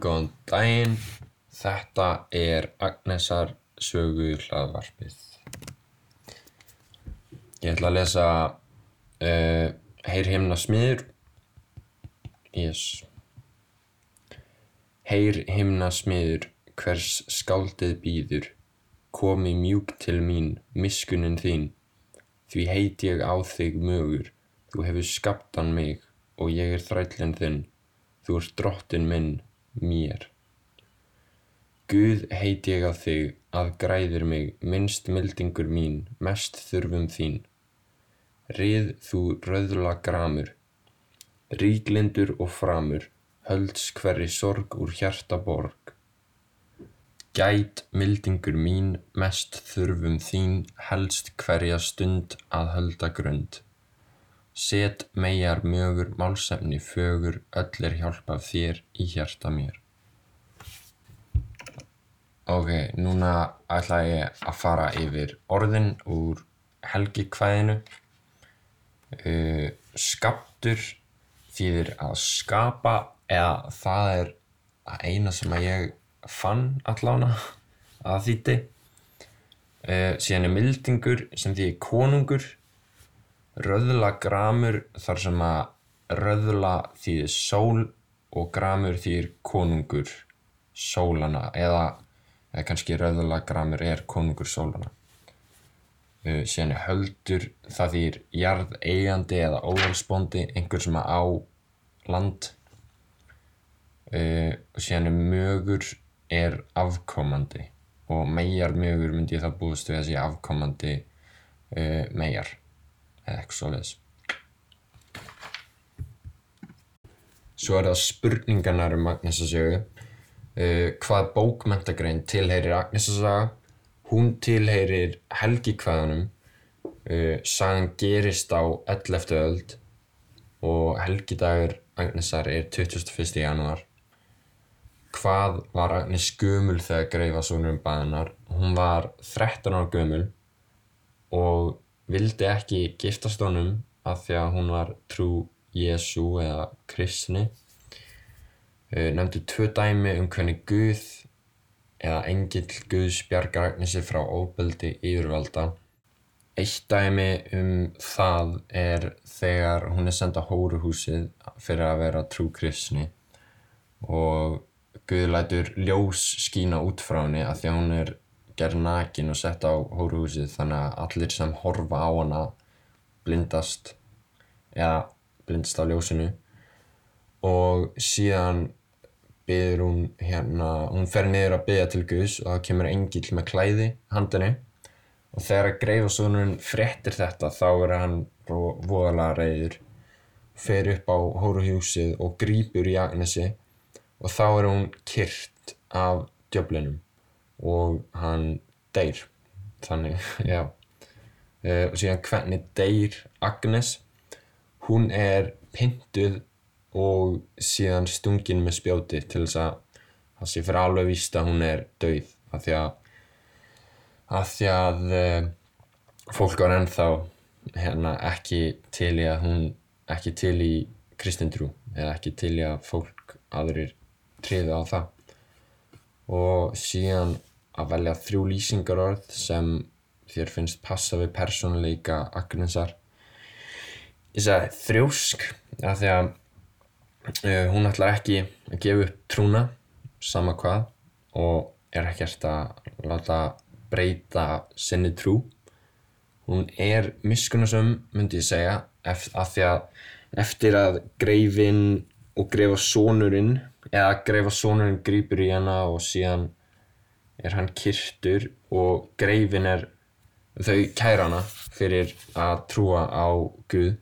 Góðan daginn, þetta er Agnesar sögu hlaðvarpið. Ég ætla að lesa uh, Heyr himna smiður. Yes. Heyr himna smiður, hvers skáldið býður, komi mjúk til mín, miskunnin þín. Því heit ég á þig mögur, þú hefur skaptan mig og ég er þrællin þinn. Þú ert drottin minn, mér. Guð heit ég á þig, að græðir mig, minnst mildingur mín, mest þurfum þín. Rið þú röðla gramur, ríklindur og framur, hölds hverri sorg úr hjarta borg. Gæt mildingur mín, mest þurfum þín, helst hverja stund að hölda grund. Set meyjar mögur málsefni fögur, öll er hjálp af þér í hjarta mér. Ok, núna ætla ég að fara yfir orðin úr helgikvæðinu. Uh, skaptur þýðir að skapa eða það er að eina sem að ég fann allána að þýtti. Uh, síðan er mildingur sem þýðir konungur. Röðla gramur þar sem að röðla þýðir sól og gramur þýðir konungur sólana eða, eða kannski röðla gramur er konungur sólana. Er höldur, það þýðir jarðeigandi eða óvalsbóndi, einhver sem á land. Er mögur er afkomandi og meyjar mögur myndi ég þá búist við að sé afkomandi eða eitthvað svoleiðis. Svo er það spurningarnar um Agnesasögu. Uh, hvað bókmenntagrein tilheyrir Agnesasaga? Hún tilheyrir helgikvæðunum. Uh, sagan gerist á 11. öld og helgidagur Agnesar er 21. janúar. Hvað var Agnes gömul þegar greifa sonur um baðinar? Hún var 13 ára gömul og vildi ekki giftast honum af því að hún var trú Jésu eða kristni. Uh, nefndi tvö dæmi um hvernig Guð eða engill Guðs bjargar Agnesi frá óbeldi yfirvalda. Eitt dæmi um það er þegar hún er senda hóruhúsið fyrir að vera trú kristni og Guð lætur ljós skína út frá henni af því að hún er gerð nakin og sett á hóruhúsið þannig að allir sem horfa á hana blindast eða blindast á ljósinu. Og síðan byður hún hérna, hún fer niður að byðja til Guðs og það kemur engill með klæði handinni og þegar að greifasonurinn fréttir þetta þá er hann voðalega reyður fer upp á hóruhúsið og grípur í Agnesi. Og þá er hún kyrt af djöflinum og hann deyr. Þannig, já. Uh, og síðan hvernig deyr Agnes? Hún er pyntuð og síðan stungin með spjóti til þess að það sé fyrir alveg víst að hún er dauð. Af því að af því að uh, fólk var ennþá hérna ekki til í að hún ekki til í kristindrú eða ekki til í að fólk aðrir triðu á það. Og síðan að velja þrjú lýsingarorð sem þér finnst passa við persónuleika Agnesar. Ég sagði þrjósk af því að uh, hún ætlar ekki að gefa upp trúna sama hvað og er ekkert að láta breyta sinni trú. Hún er miskunnarsöm myndi ég segja af því að eftir að greifin og greifa sonurinn eða greifa sonurinn grýpur í hana og síðan er hann kyrtur og greifin er þau kæra hana fyrir að trúa á Guð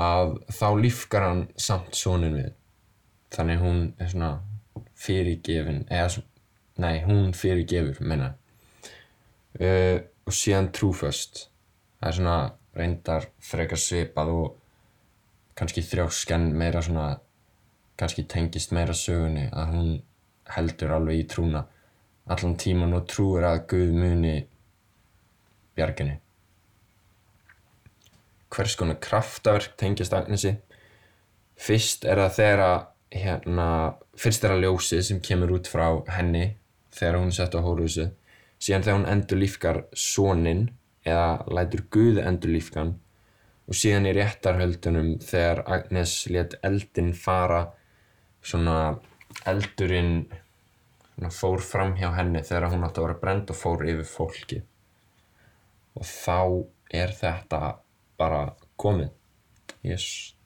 að þá lífgar hann samt sonin við. Þannig hún er svona fyrirgefin eða nei, hún fyrirgefur meina. Uh, og síðan trúföst. Það er svona reyndar frekar svipað og kannski þrjósk en meira svona kannski tengist meira sögunni að hún heldur alveg í trúna allan tíman og trúir að Guð muni bjarginni hvers konar kraftaverk tengist Agnesi? Fyrst er það þegar að hérna, fyrst er að ljósið sem kemur út frá henni þegar hún er sett á hóruðsið síðan þegar hún endur lífkar soninn eða lætur Guð endur lífkan og síðan í réttarhöldunum þegar Agnes let eldin fara svona eldurinn fór fram hjá henni þegar hún átti að vera brend og fór yfir fólki og þá er þetta bara komið. Yes